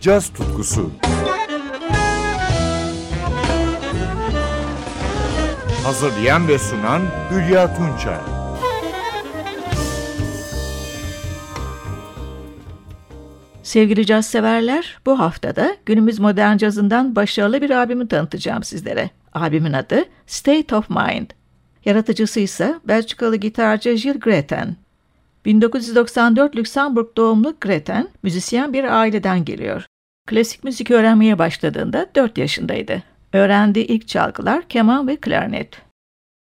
caz tutkusu. Hazırlayan ve sunan Hülya Tunçay. Sevgili caz severler, bu haftada günümüz modern cazından başarılı bir abimi tanıtacağım sizlere. Abimin adı State of Mind. Yaratıcısı ise Belçikalı gitarcı Gilles Greten. 1994 Lüksemburg doğumlu Greten, müzisyen bir aileden geliyor. Klasik müzik öğrenmeye başladığında 4 yaşındaydı. Öğrendiği ilk çalgılar keman ve klarnet.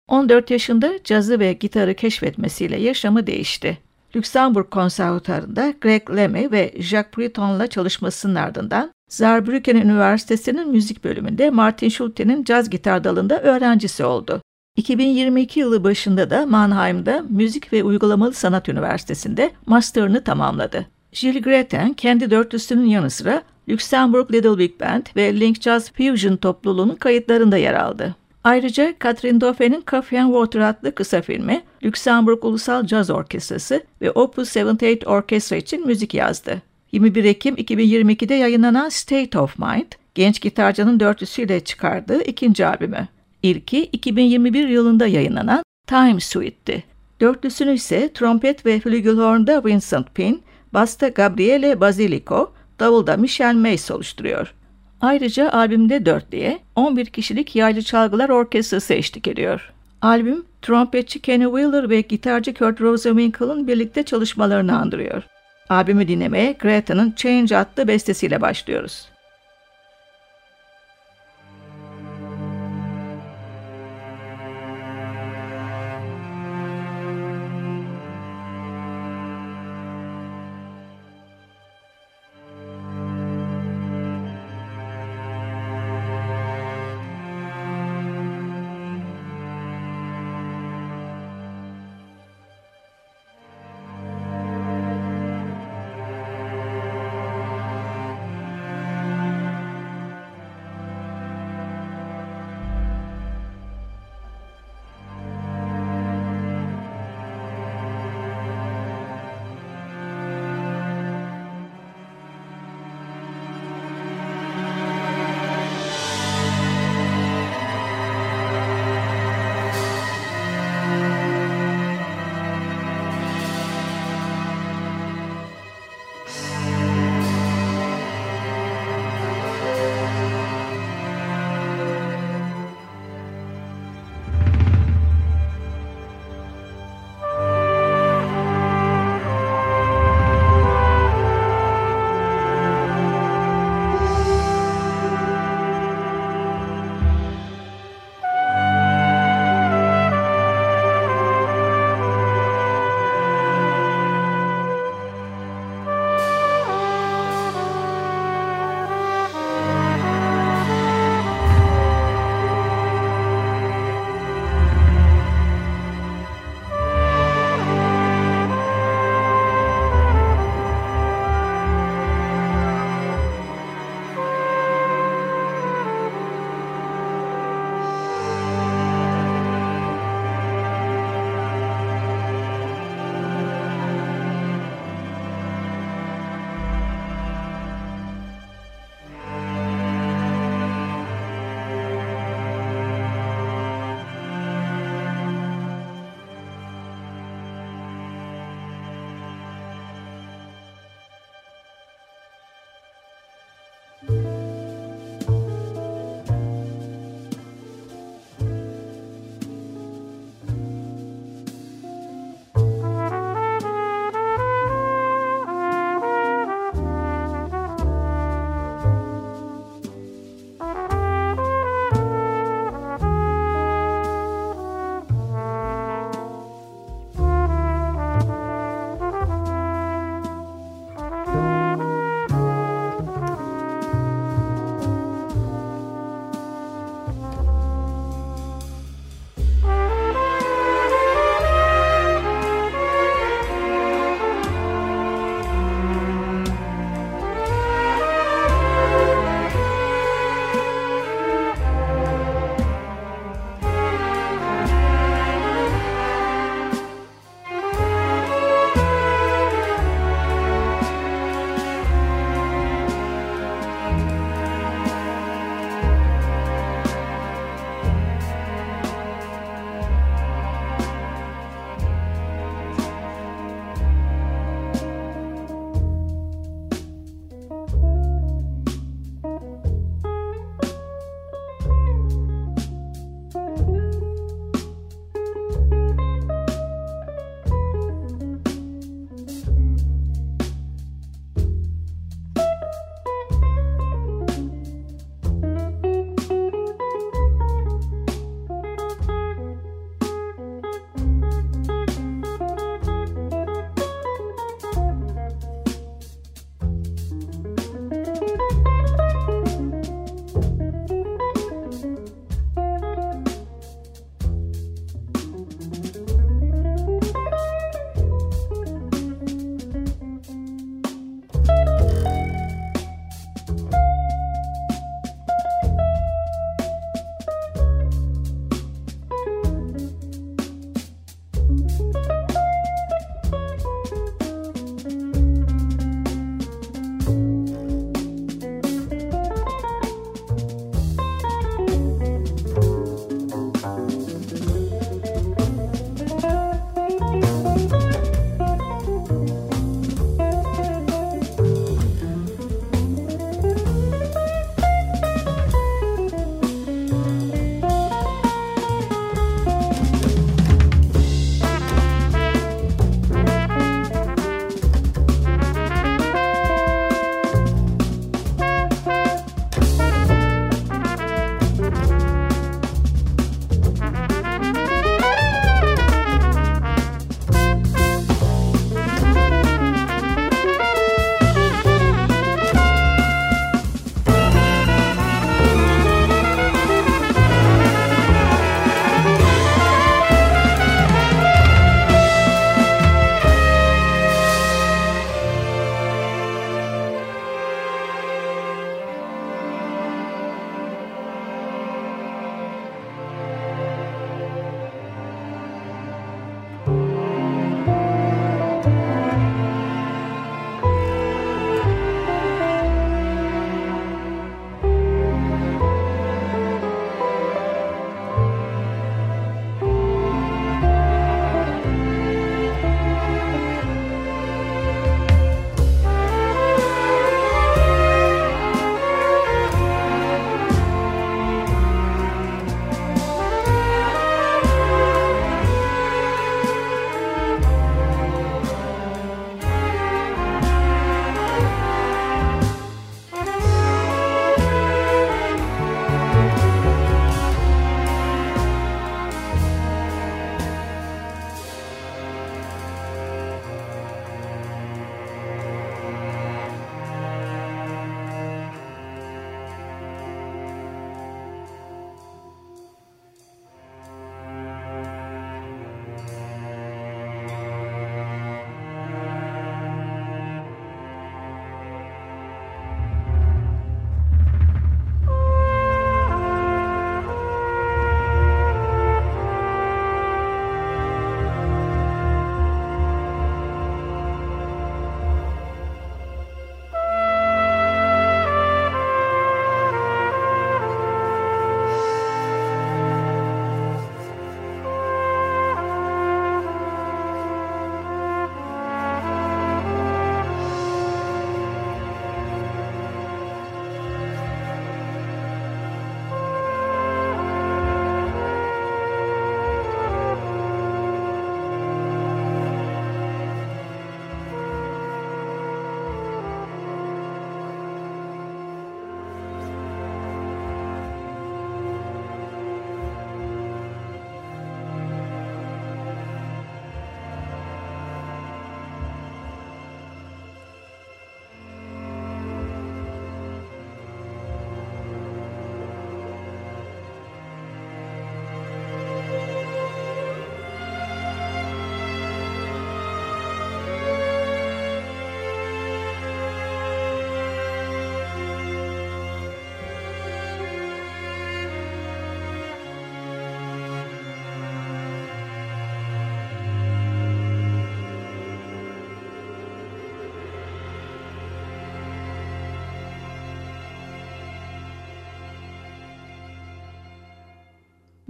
14 yaşında cazı ve gitarı keşfetmesiyle yaşamı değişti. Lüksemburg Konservatuarı'nda Greg Lemme ve Jacques Breton'la çalışmasının ardından Saarbrücken Üniversitesi'nin müzik bölümünde Martin Schulte'nin caz gitar dalında öğrencisi oldu. 2022 yılı başında da Mannheim'da Müzik ve Uygulamalı Sanat Üniversitesi'nde master'ını tamamladı. Gilles Greten kendi dörtlüsünün yanı sıra Luxembourg Little Big Band ve Link Jazz Fusion topluluğunun kayıtlarında yer aldı. Ayrıca Catherine Dauphin'in Coffee and Water adlı kısa filmi, Luxembourg Ulusal Caz Orkestrası ve Opus 78 Orkestra için müzik yazdı. 21 Ekim 2022'de yayınlanan State of Mind, genç gitarcının dörtlüsüyle çıkardığı ikinci albümü. İlki 2021 yılında yayınlanan Time Suite'ti. Dörtlüsünü ise trompet ve flügelhorn'da Vincent Pin, basta Gabriele Basilico, davulda Michel Mays oluşturuyor. Ayrıca albümde dörtlüye 11 kişilik yaylı çalgılar orkestrası eşlik ediyor. Albüm, trompetçi Kenny Wheeler ve gitarcı Kurt Rosenwinkel'ın birlikte çalışmalarını andırıyor. Albümü dinlemeye Greta'nın Change adlı bestesiyle başlıyoruz.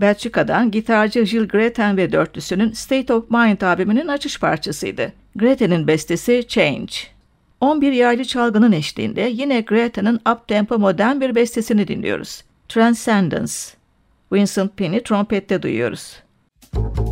Belçika'dan gitarcı Gilles Greten ve dörtlüsünün State of Mind albümünün açış parçasıydı. Greten'in bestesi Change. 11 yaylı çalgının eşliğinde yine Greten'in up-tempo modern bir bestesini dinliyoruz. Transcendence. Vincent Penny trompette duyuyoruz. Müzik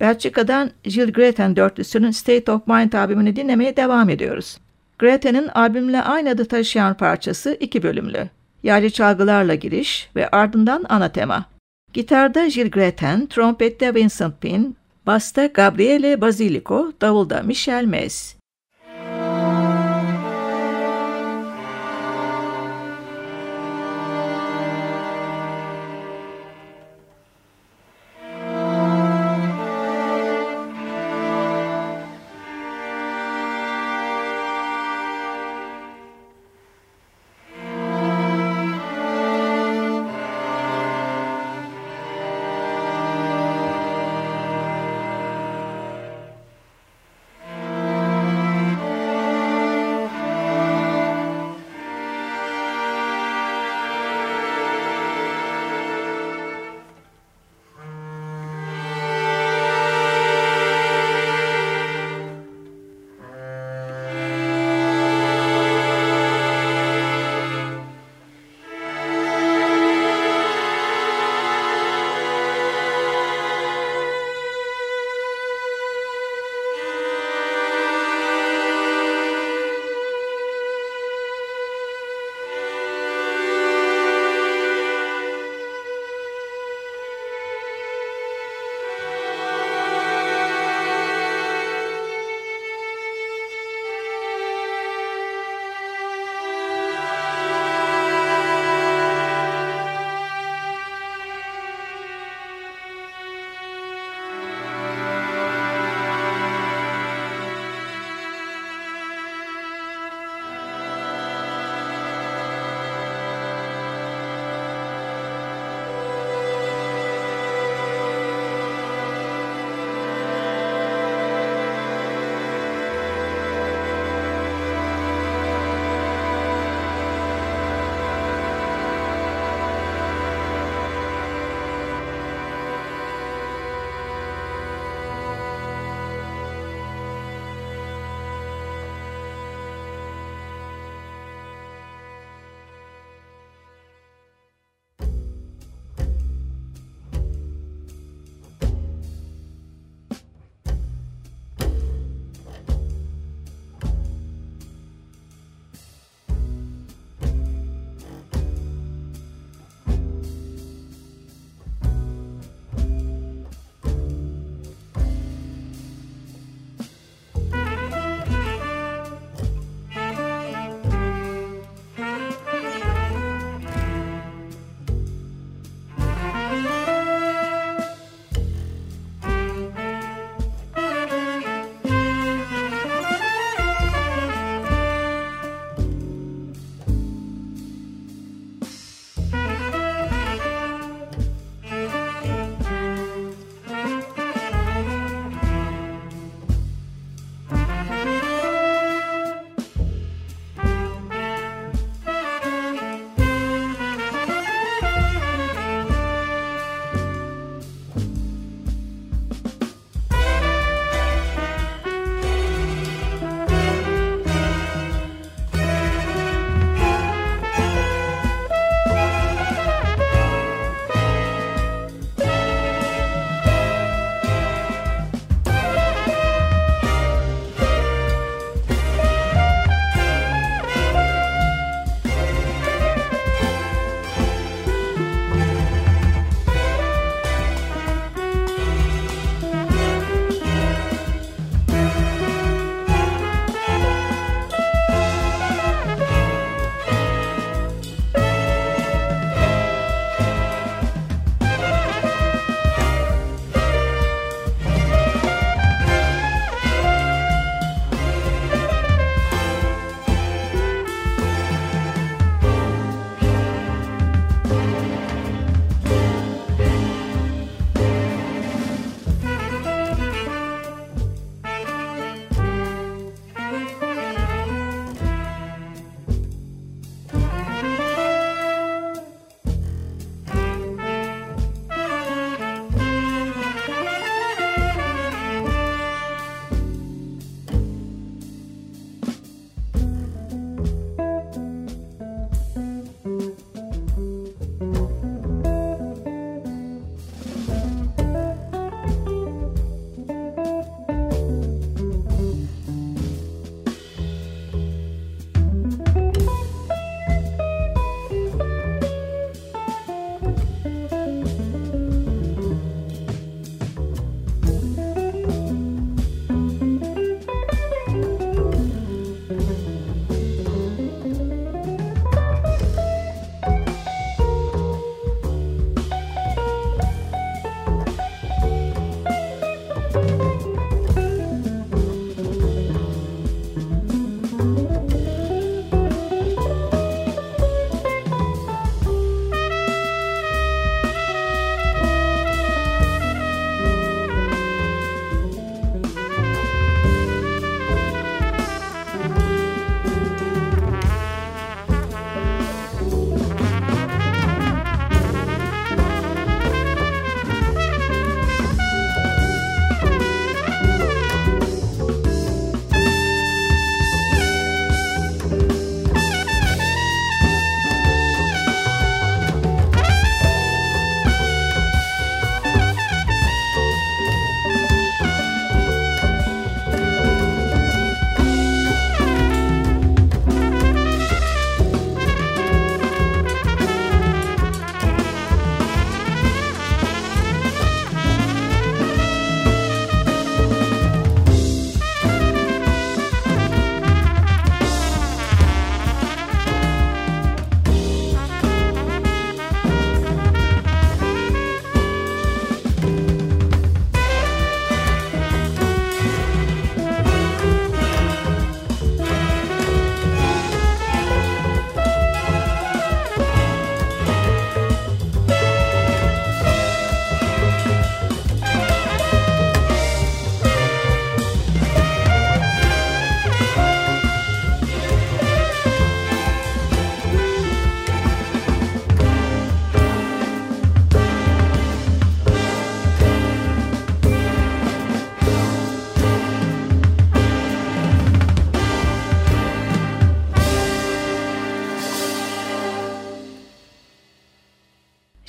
Belçika'dan Jill Greten dörtlüsünün State of Mind albümünü dinlemeye devam ediyoruz. Greten'in albümle aynı adı taşıyan parçası iki bölümlü. Yaylı çalgılarla giriş ve ardından ana tema. Gitarda Jill Greten, trompette Vincent Pin, basta Gabriele Basilico, davulda Michel Mes.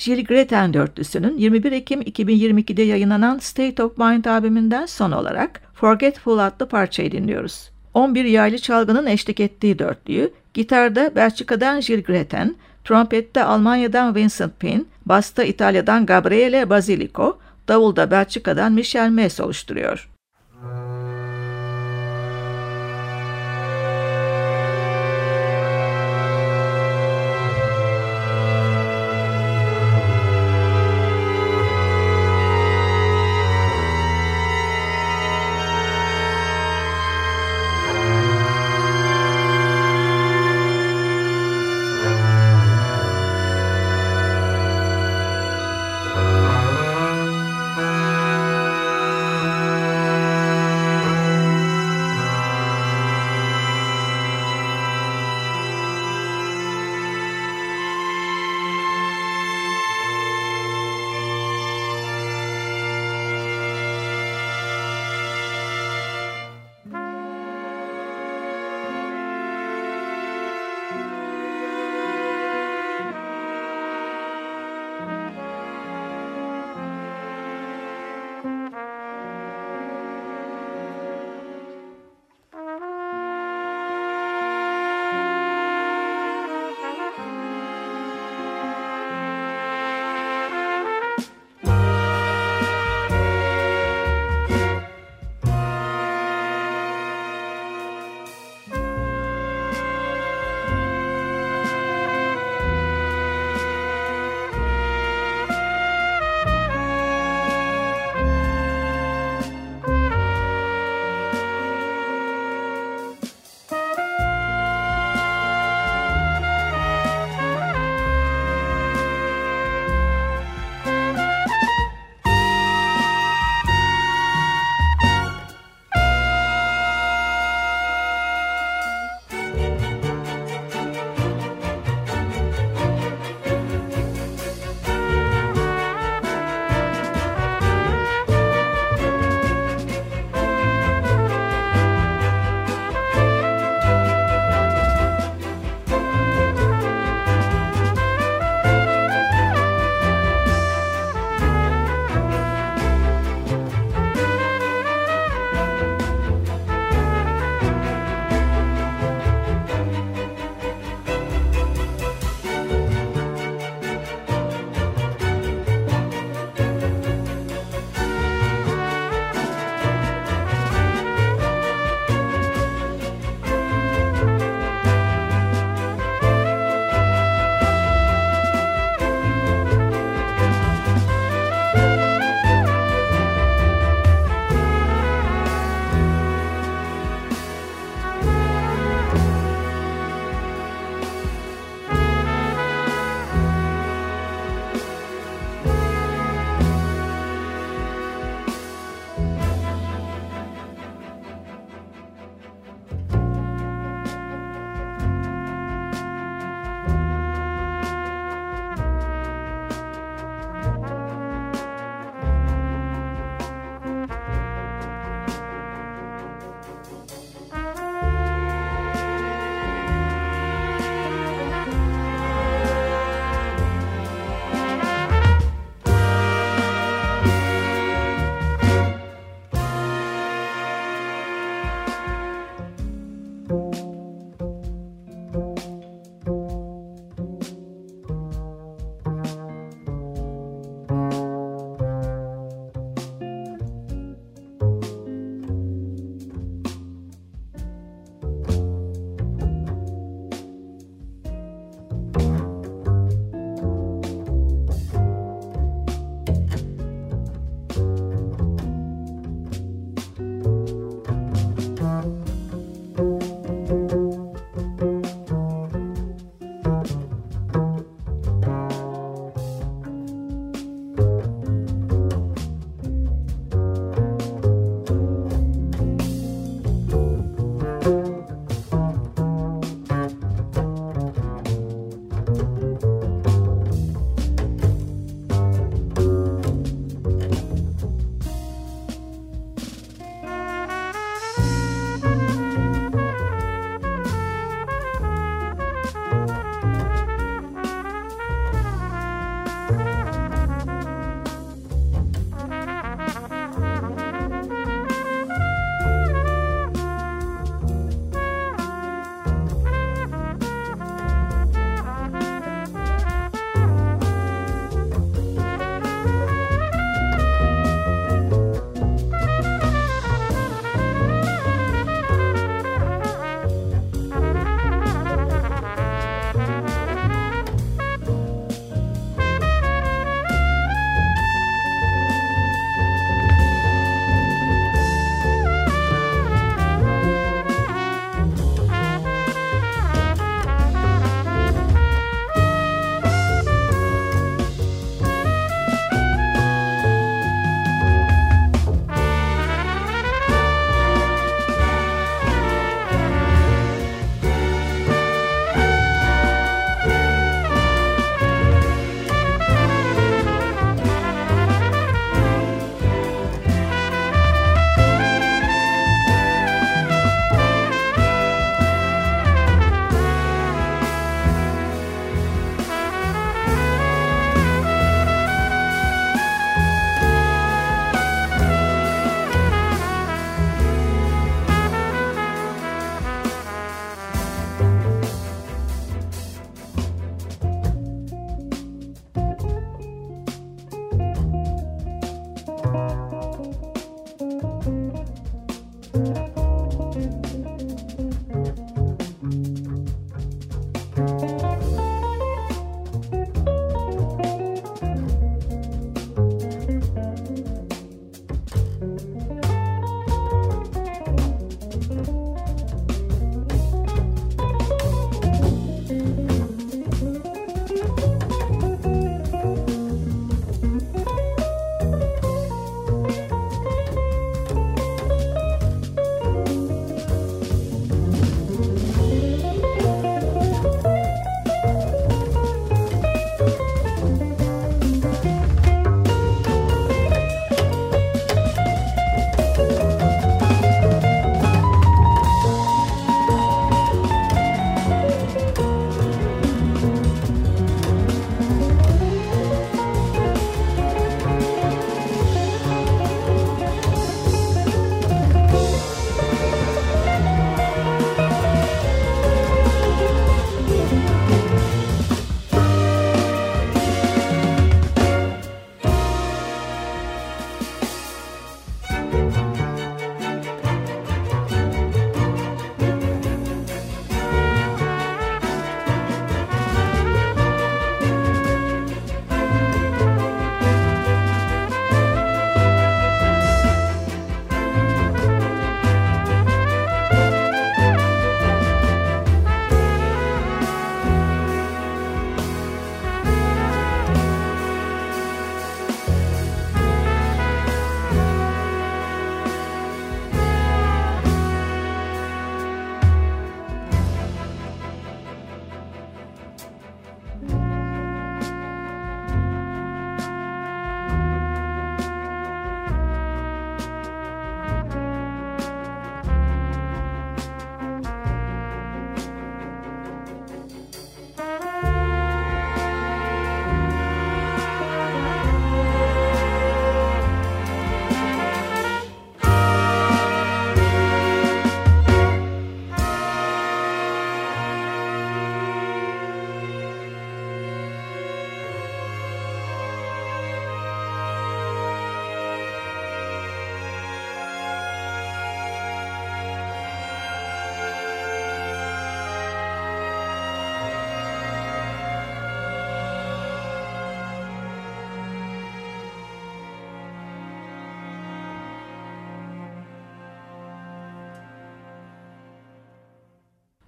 Jill Greten dörtlüsünün 21 Ekim 2022'de yayınlanan State of Mind albümünden son olarak Forgetful adlı parçayı dinliyoruz. 11 yaylı çalgının eşlik ettiği dörtlüyü, gitarda Belçika'dan Jill Greten, trompette Almanya'dan Vincent Pin, basta İtalya'dan Gabriele Basilico, davulda Belçika'dan Michel Mes oluşturuyor.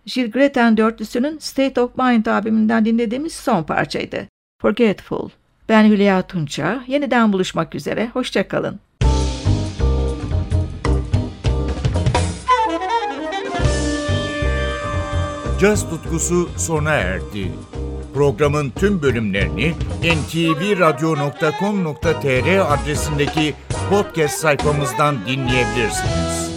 Jill Greten dörtlüsünün State of Mind albümünden dinlediğimiz son parçaydı. Forgetful. Ben Hülya Tunça. Yeniden buluşmak üzere. Hoşçakalın. Caz tutkusu sona erdi. Programın tüm bölümlerini ntvradio.com.tr adresindeki podcast sayfamızdan dinleyebilirsiniz.